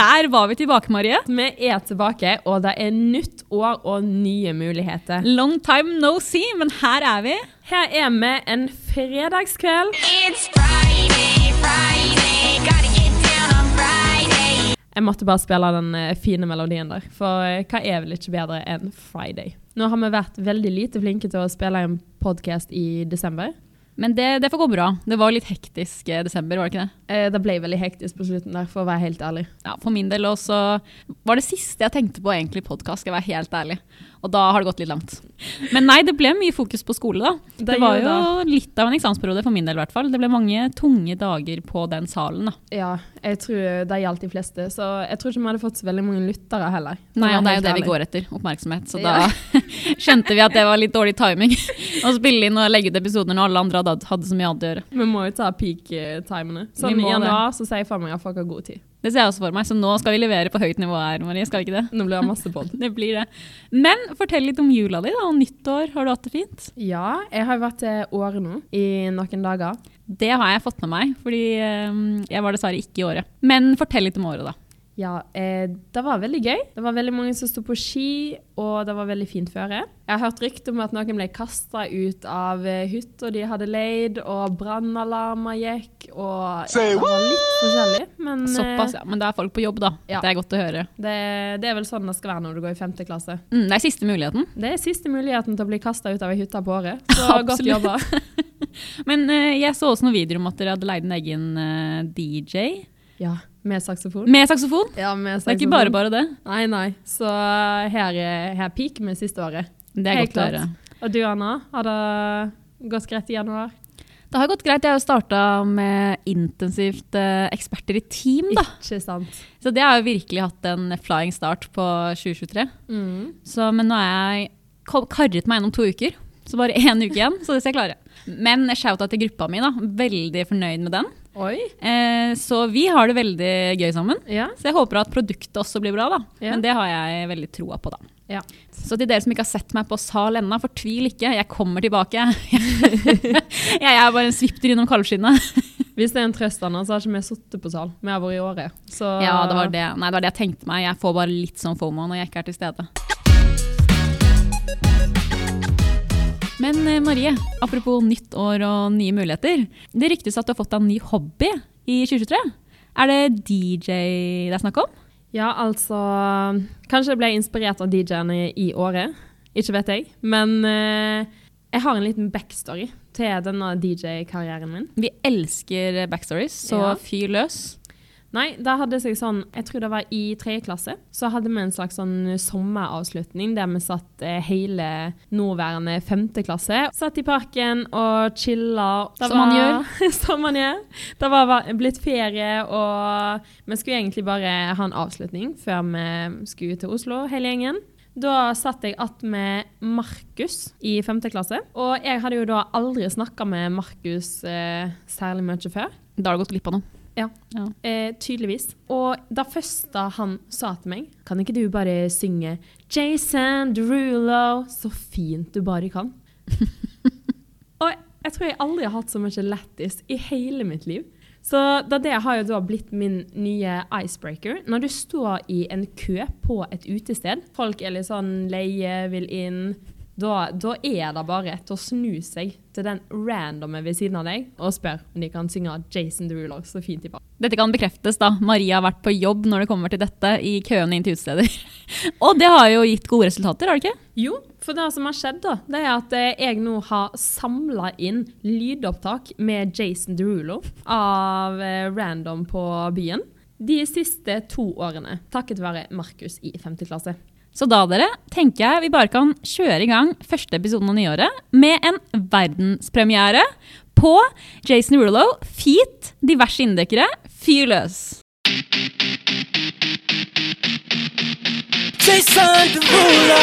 der var vi tilbake, Marie. Vi er tilbake, og det er nytt år og nye muligheter. Long time no see, men her er vi. Her er vi en fredagskveld. It's Friday, Friday, gotta get down on Friday. Jeg måtte bare spille den eh, fine melodien der, for eh, hva er vel ikke bedre enn Friday? Nå har vi vært veldig lite flinke til å spille en podkast i desember. Men det, det får gå bra. Det var litt hektisk eh, desember, var det ikke det? Eh, Det ble veldig hektisk på slutten der, for å være helt ærlig. Ja, For min del også var det siste jeg tenkte på egentlig podkast, skal jeg være helt ærlig. Og da har det gått litt langt. Men nei, det ble mye fokus på skole, da. Det, Det var jo litt av en eksamensperiode for min del, i hvert fall. Det ble mange tunge dager på den salen, da. Ja, jeg tror det gjaldt de fleste, så jeg tror ikke vi hadde fått så veldig mange lyttere heller. Nei, og det er jo det vi går etter. Oppmerksomhet. Så Ja. da skjønte vi at det var litt dårlig timing å spille inn og legge ut episoder når alle andre hadde, hadde så mye annet å gjøre. Vi må jo ta peak-timene. Sånn i må det. januar så sier jeg for meg at folk har god tid. Det ser jeg også for meg, så nå skal vi levere på høyt nivå her, Marie. Skal vi ikke det? Nå blir det masse på Det blir det. Men fortell litt om jula di da, og nyttår. Har du hatt det fint? Ja, jeg har vært til Åre nå i noen dager. Det har jeg fått med meg, fordi eh, jeg var dessverre ikke i året. Men fortell litt om året, da. Ja, eh, det var veldig gøy. Det var veldig mange som sto på ski, og det var veldig fint føre. Jeg har hørt rykte om at noen ble kasta ut av eh, hytta de hadde leid, og brannalarmer gikk, og Say det var litt forskjellig. Men eh, Såpass, ja. Men det er folk på jobb, da. Ja. Det er godt å høre. det, det er vel sånn det skal være når du går i femte klasse. Mm, det er siste muligheten. Det er siste muligheten til å bli kasta ut av ei hytte på året. Så godt jobba. Men eh, jeg så også noen videoer om at dere hadde leid en egen eh, DJ Ja, med saksofon. med saksofon. Ja, med saksofon. Det er ikke bare bare det. Nei, nei. Så her, er- her peak med siste året. Det er Helt godt å klart. høre. Og du, Anna? Har det gått greit i januar? Det har gått greit. Jeg har jo starta med intensivt eh, eksperter i team, da. Ikke sant? Så det har jo virkelig hatt en flying start på 2023. Mm. Så, men nå har jeg karret meg gjennom to uker. Så bare én uke igjen, så det skal jeg klare. Men shout-out til gruppa mi. da. Veldig fornøyd med den. Eh, så vi har det veldig gøy sammen. Ja. Så jeg håper at produktet også blir bra, da. Ja. Men det har jeg veldig troa på, da. Ja. Så til dere som ikke har sett meg på sal ennå, fortvil ikke. Jeg kommer tilbake. jeg er bare en svipter innom kalvskinnet. Hvis det er en trøst, Anna, så har ikke vi sittet på sal. Vi har vært i året. Så Ja, det var det. Nei, det var det jeg tenkte meg. Jeg får bare litt sånn fomo når jeg ikke er til stede. Men eh, Marie, apropos nytt år og nye muligheter. Det ryktes at du har fått deg en ny hobby i 2023. Er det DJ det er snakk om? Ja, altså Kanskje jeg ble inspirert av DJ-ene i året. Ikke vet jeg. Men eh, jeg har en liten backstory til denne DJ-karrieren min. Vi elsker backstories, så Ja. fyr løs. Nei, da hadde seg sånn Jeg tror det var i tredje klasse. Så hadde vi en slags sånn sommeravslutning der vi satt eh, hele nåværende femte klasse. Satt i parken og chilla. Som Som man gjør. som man gjør. Det var va- blitt ferie, og vi skulle egentlig bare ha en avslutning før vi skulle til Oslo, hele gjengen. Da satt jeg att med Markus i femte klasse. Og jeg hadde jo da aldri snakka med Markus eh, særlig mye før. Da har du gått glipp av noe. Ja. Ja. Eh, tydeligvis. Og da første han sa til meg Kan ikke du bare synge Jason Derulo så fint du bare kan? og jeg tror jeg aldri har hatt så mye lættis i hele mitt liv. Så det har jo da blitt min nye icebreaker. Når du står i en kø på et utested, folk er litt sånn leie, vil inn, da, da er det bare til å snu seg til den randomme ved siden av deg og spørre om de kan synge Jason Derulo så fint de bare. Dette kan bekreftes, da. Maria har vært på jobb når det kommer til dette, i køene inn til utesteder. og det har jo gitt gode resultater, har det ikke? Jo, for det som har skjedd da, det er at eh, jeg nå har samla inn lydopptak med Jason Derulo av eh, Random på byen. De siste to årene, takket være Markus i 5. klasse. Så da dere, tenker jeg vi bare kan kjøre i gang første episoden av nyåret med en verdenspremiere på Jason Derulo, feat, diverse inndekkere, fyr løs. Jason Derulo.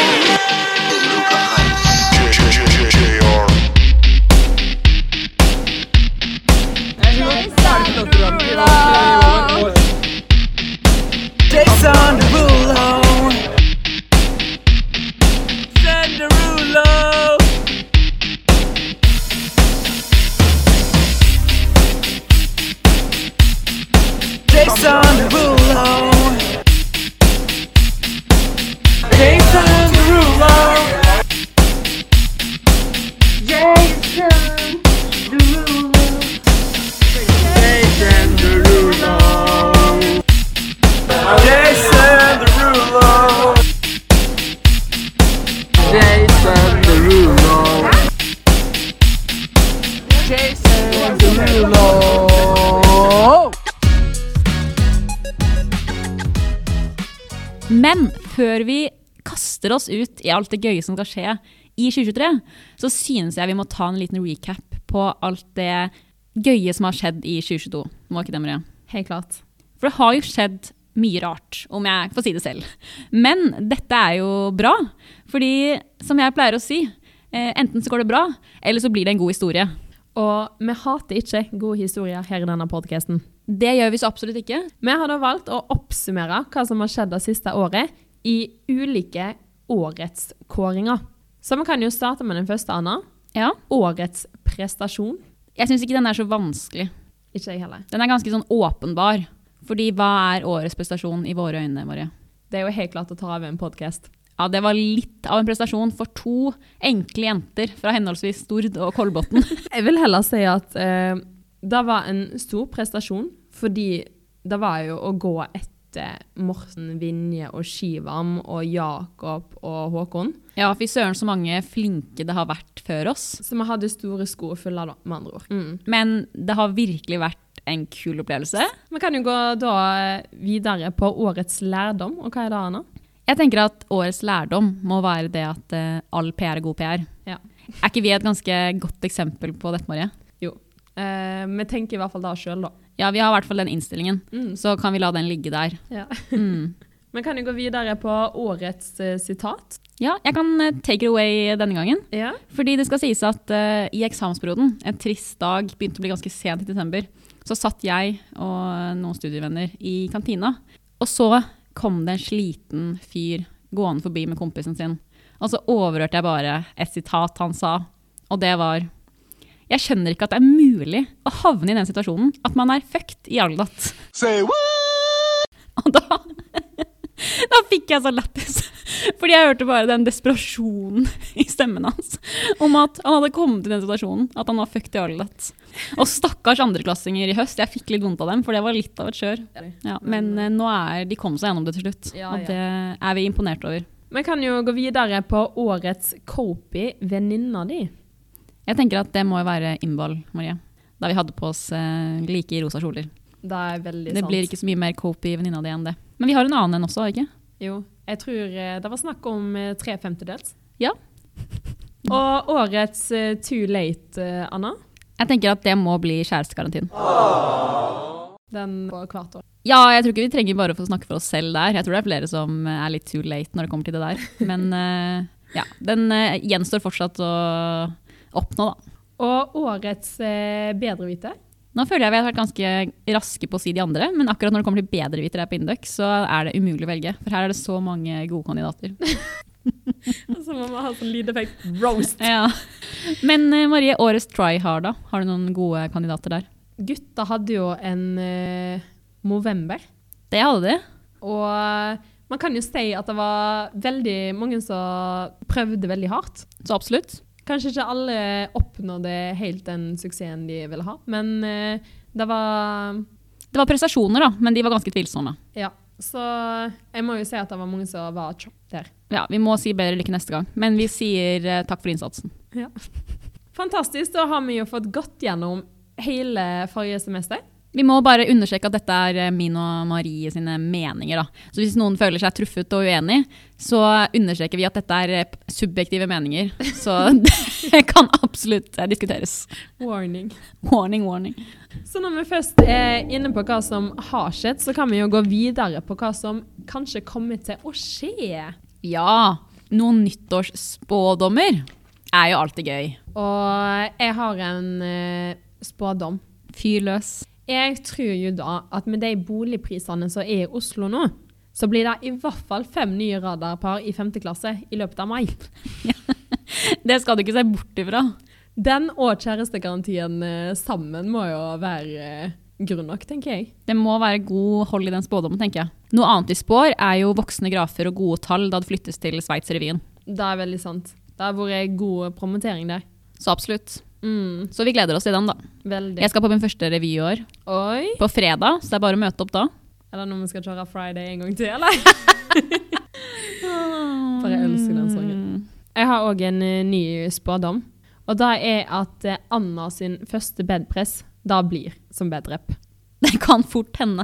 Jason Derulo. Kaster oss ut i alt det gøye som skal skje i 2023, så synes jeg vi må ta en liten recap på alt det gøye som har skjedd i 2022. Må ikke det, Maria? Helt klart. For det har jo skjedd mye rart, om jeg får si det selv. Men dette er jo bra, fordi som jeg pleier å si, eh, enten så går det bra, eller så blir det en god historie. Og vi hater ikke gode historier her i denne podkasten. Det gjør vi så absolutt ikke. Vi har da valgt å oppsummere hva som har skjedd det siste året, i ulike årets kåringer. Så vi kan jo starte med den første, Anna. Ja. Årets prestasjon. Jeg syns ikke den er så vanskelig. Ikke jeg heller. Den er ganske sånn åpenbar. Fordi hva er årets prestasjon i våre øyne, Marie? Det er jo helt klart å ta av en podkast. Ja, det var litt av en prestasjon for to enkle jenter fra henholdsvis Stord og Kolbotn. Jeg vil heller si at eh, det var en stor prestasjon, fordi det var jo å gå etter Morten Vinje og Skivam og Jakob og Håkon. ja, fy søren så mange flinke det har vært før oss. Så vi hadde store sko å fylle, da, med andre ord. Mm. Men det har virkelig vært en kul opplevelse. Vi kan jo gå da eh, videre på årets lærdom, og hva er det, Anna? Jeg tenker at årets lærdom må være det at eh, all PR er god PR. Ja. Er ikke vi et ganske godt eksempel på dette, Marie? Eh, vi tenker i hvert fall det sjøl, da. Ja, vi har i hvert fall den innstillingen. Mm. Så kan vi la den ligge der. Ja. Mm. Men kan du gå videre på årets uh, sitat. Ja, jeg kan uh, take it away denne gangen. Ja. Fordi det skal sies at uh, i eksamensperioden, en trist dag, begynte å bli ganske sent i desember, så satt jeg og noen studievenner i kantina. Og så kom det en sliten fyr gående forbi med kompisen sin. Og så overhørte jeg bare et sitat han sa, og det var Jeg skjønner ikke at det er mulig å havne i den situasjonen at man er fucked i Aldat. Say what? Og da, da fikk jeg så lættis. Fordi jeg hørte bare den desperasjonen i stemmen hans. Om at han hadde kommet i den situasjonen. At han var fucked i Aldat. Og stakkars andreklassinger i høst. Jeg fikk litt vondt av dem, for det var litt av et kjør. Ja, men eh, nå er de kom seg gjennom det til slutt. Og det er vi imponert over. Vi kan jo gå videre på årets Copy, venninna di. Jeg tenker at det må jo være innball, Marie. Da vi hadde på oss eh, like rosa kjoler. Det er veldig Det blir ikke så mye mer cope i venninna di enn det. Men vi har en annen en også, ikke? Jo, jeg tror eh, det var snakk om eh, tre femtedels. Ja. Og årets uh, Too Late, uh, Anna. Jeg tenker at det må bli kjærestegarantien. Den på hvert år. Ja, jeg tror ikke vi trenger bare å få snakke for oss selv der. Jeg tror det er flere som er litt too late når det kommer til det der. Men uh, ja, den gjenstår fortsatt å oppnå, da. Og årets eh, bedrevite. Nå føler jeg vi har vært ganske raske på å si de andre, men akkurat når det kommer til bedrevitere her på Induc, så er det umulig å velge. For her er det så mange gode kandidater. Så må man ha sånn lydeffekt. Roast. Ja. Men eh, Marie, årets tryhard, da? Har du noen gode kandidater der? Gutta hadde jo en eh, Movember. Det hadde de. Og man kan jo si at det var veldig mange som prøvde veldig hardt. Så absolutt. Kanskje ikke alle oppnådde helt den suksessen de ville ha, men uh, det var Det var prestasjoner, da, men de var ganske tvilsomme. Ja. Så jeg må jo si at det var mange som var chopp der. Ja, Vi må si bedre lykke neste gang, men vi sier uh, takk for innsatsen. Fantastisk. Da har vi jo fått gått gjennom hele forrige semester. Vi må bare understreke at dette er eh, min og Marie sine meninger. Da. Så hvis noen føler seg truffet og uenig, så understreker vi at dette er eh, subjektive meninger. Så det kan absolutt eh, diskuteres. Warning. Warning, warning. Så når vi først er inne på hva som har skjedd, så kan vi jo gå videre på hva som kanskje kommer til å skje. Ja, noen nyttårsspådommer er jo alltid gøy. Og jeg har en spådom. Fyr løs. Jeg tror jo da at med de boligprisene som er i Oslo nå, så blir det i hvert fall fem nye radarpar i femte klasse i løpet av mai. Det skal du ikke se bort ifra. Den og kjærestegarantien eh, sammen må jo være eh, grunn nok, tenker jeg. Det må være god hold i den spådommen, tenker jeg. Noe annet de spår, er jo voksne grafer og gode tall da det flyttes til Sveits-revyen. Det er veldig sant. Det har vært god promotering der. Så absolutt. Mm, Så vi gleder oss til den, da. veldig. Jeg skal på min første revy i år. Oi! På fredag, så det er bare å møte opp da. Er det når vi skal kjøre Friday en gang til, eller? For jeg elsker den sangen. Jeg har òg en eh, ny spådom. Og det er at eh, Anna sin første bedpress da blir som bedrep. Det kan fort hende.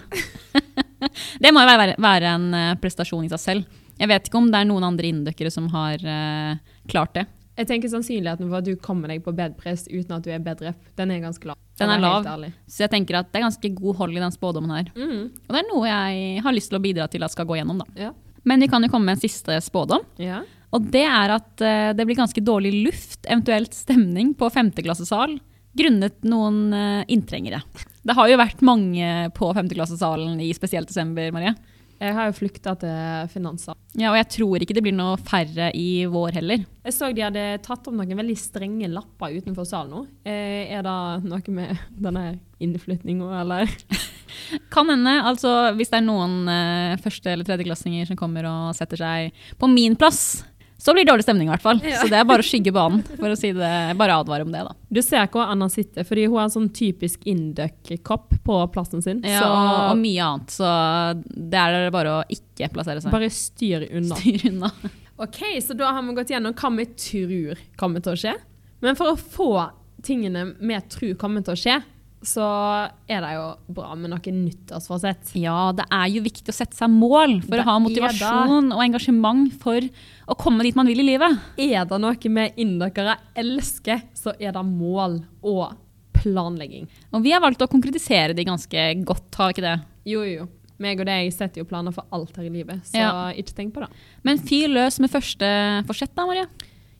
det må jo være, være en eh, prestasjon i seg selv. Jeg vet ikke om det er noen andre inndøkkere som har uh, klart det. Jeg tenker Sannsynligheten for at du kommer deg på bedpress uten at du er bedrep, den er ganske lav. Den er lav. Så jeg tenker at det er ganske god hold i den spådommen her. Mm, Og det er noe jeg har lyst til å bidra til at skal gå gjennom, da. ja. Men vi kan jo komme med en siste spådom. ja. Og det er at eh, det blir ganske dårlig luft, eventuelt stemning, på femteklassesal grunnet noen eh, inntrengere. Det har jo vært mange på femteklassesalen i spesielt desember, Marie. Jeg har jo flykta til finanser. Ja, og jeg tror ikke det blir noe færre i vår heller. Jeg så de hadde tatt opp noen veldig strenge lapper utenfor salen nå. Eh, er det noe med denne innflytninga, eller? Kan hende, altså hvis det er noen eh, første- eller tredjeklassinger som kommer og setter seg på min plass, så blir det dårlig stemning i hvert fall. Så det er bare å skygge banen, for å si det, bare advare om det, da. Du ser hvor Anna sitter, fordi hun har en sånn typisk induck-kopp på plassen sin. Ja, så og, og mye annet, så det er bare å ikke plassere seg. bare styr unna. Styr unna. Ok, så da har vi gått gjennom hva vi tror kommer til å skje. Men for å få tingene vi tror kommer til å skje, så er det jo bra med noe nyttårsforsett. Ja, det er jo viktig å sette seg mål for Det å ha motivasjon og engasjement for å komme dit man vil i livet. Er det noe vi indokere elsker, så er det mål og planlegging. Og vi har valgt å konkretisere de ganske godt, har vi ikke det? Jo, jo. Meg og deg setter jo planer for alt her i livet, så Ja. ikke tenk på det. Men fyr løs med første forsett da, Marie.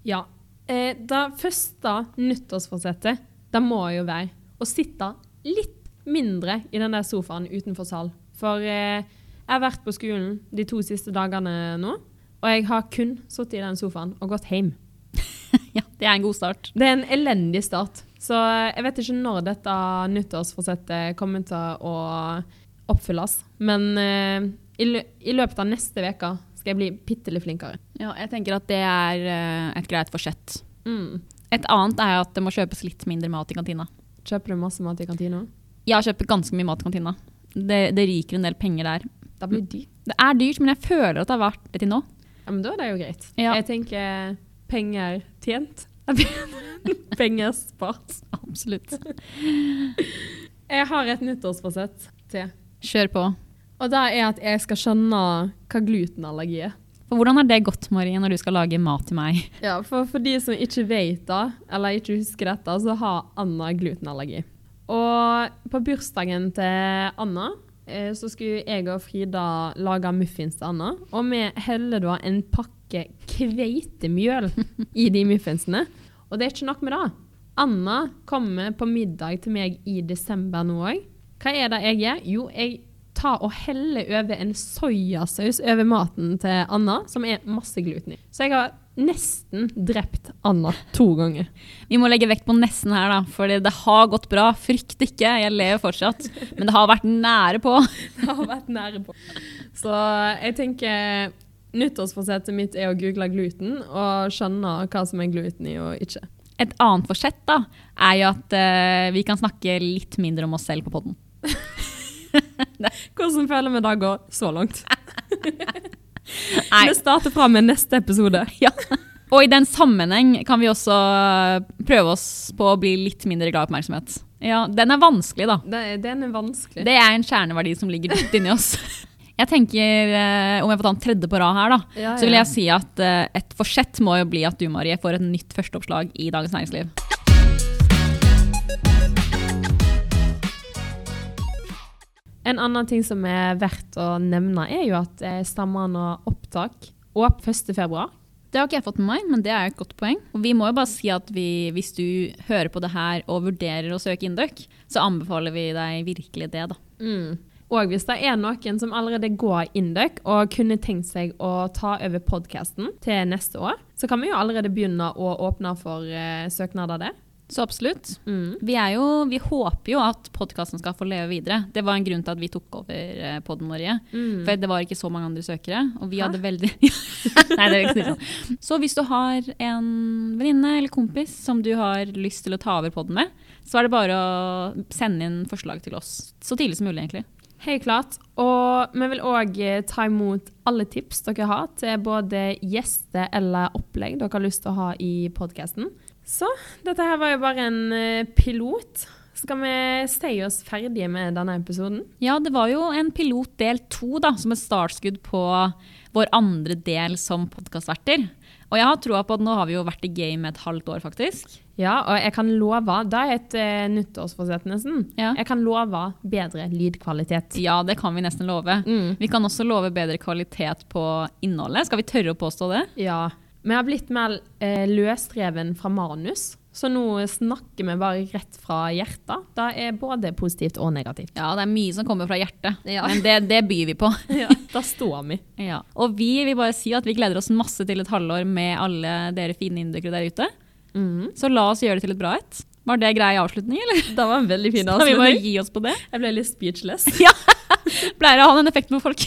Ja. Eh, det første nyttårsforsettet, det må jo være å sitte litt mindre i den der sofaen utenfor sal. For eh, jeg har vært på skolen de to siste dagene nå, og jeg har kun sittet i den sofaen og gått hjem. Ja, det er en god start. Det er en elendig start. Så jeg vet ikke når dette nyttårsforsettet kommer til å oppfylles. Men eh, i, lø i løpet av neste uke skal jeg bli bitte litt flinkere. Ja, jeg tenker at det er eh, et greit forsett. Mm. Et annet er at det må kjøpes litt mindre mat i kantina. Kjøper du masse mat i kantina? Jeg har kjøpt ganske mye mat i kantina. Det, det ryker en del penger der. Det blir dyrt. Det er dyrt, men jeg føler at det har vært det til nå. Ja, men da er det jo greit. Ja. Jeg tenker penger tjent. penger spart. Absolutt. Jeg har et nyttårsforsett til. Kjør på. Og det er at jeg skal skjønne hva glutenallergi er. For hvordan har det gått, Marie, når du skal lage mat til meg? Ja, for, for de som ikke vet det, eller ikke husker dette, så har Anna glutenallergi. Og på bursdagen til Anna eh, så skulle jeg og Frida lage muffins til Anna. Og vi heller da en pakke kveitemjøl i de muffinsene. Og det er ikke nok med det. Anna kommer på middag til meg i desember nå òg. Hva er det jeg gjør? Jo, jeg tar og helle over en soyasaus over maten til Anna, som er masse gluten i. Så jeg har nesten drept Anna to ganger. Vi må legge vekt på nesten her, da, for det har gått bra. Frykt ikke, jeg lever fortsatt. Men det har vært nære på. Det har vært nære på. Så jeg tenker nyttårsforsettet mitt er å google gluten og skjønne hva som er gluten i og ikke. Et annet forsett da, er jo at uh, vi kan snakke litt mindre om oss selv på podden. Hvordan føler vi det går så langt? Nei. Vi starter fra med neste episode. Ja. Og i den sammenheng kan vi også prøve oss på å bli litt mindre glad i oppmerksomhet. Ja, Den er vanskelig, da. Det, den er vanskelig. Det er en kjerneverdi som ligger dypt inni oss. Jeg tenker, eh, Om jeg får ta en tredje på rad her, da, Ja, så vil jeg si at eh, et forsett må jo bli at du, Marie, får et nytt førsteoppslag i Dagens Næringsliv. En annen ting som er verdt å nevne, er jo at eh, Stammen og opptak åp 1. februar. Det har ikke jeg fått med meg, men det er et godt poeng. Og vi må jo bare si at vi, hvis du hører på det her og vurderer å søke Induc, så anbefaler vi deg virkelig det, da. Og hvis det er noen som allerede går Induc og kunne tenkt seg å ta over podkasten til neste år, så kan vi jo allerede begynne å åpne for uh, søknader der. Så absolutt. Mm. Vi, jo, vi håper jo at podkasten skal få leve videre. Det var en grunn til at vi tok over poden podden vår. Mm. For det var ikke så mange andre søkere. Og vi Hæ? hadde veldig Nei, det er ikke sånn. Så hvis du har en venninne eller kompis som du har lyst til å ta over podden med, så er det bare å sende inn forslag til oss så tidlig som mulig, egentlig. Helt klart. Og vi vil òg ta imot alle tips dere har til både gjester eller opplegg dere har lyst til å ha i podkasten. Så dette her var jo bare en eh, pilot. Skal vi si oss ferdige med denne episoden? Ja, det var jo en pilot del to, da, som et startskudd på vår andre del som podkastverter. Og jeg har troa på at nå har vi jo vært i game et halvt år, faktisk. Ja, og jeg kan love Det er et uh, nyttårsforsett, nesten. Ja. Jeg kan love bedre lydkvalitet. Ja, det kan vi nesten love. Mm. Vi kan også love bedre kvalitet på innholdet. Skal vi tørre å påstå det? Ja. Vi har blitt mer eh, løsreven fra manus, så nå snakker vi bare rett fra hjertet. Det er både positivt og negativt. Ja, det er mye som kommer fra hjertet, Ja. men det, det byr vi på. Ja, Da står vi. Ja. Og vi vil bare si at vi gleder oss masse til et halvår med alle dere fine indikere der ute. Mm. Så la oss gjøre det til et bra et. Var det grei avslutning, eller? Det var en veldig fin avslutning. Så vi bare gi oss på det? Jeg ble litt speechless. ja. Pleier å ha den effekten på folk.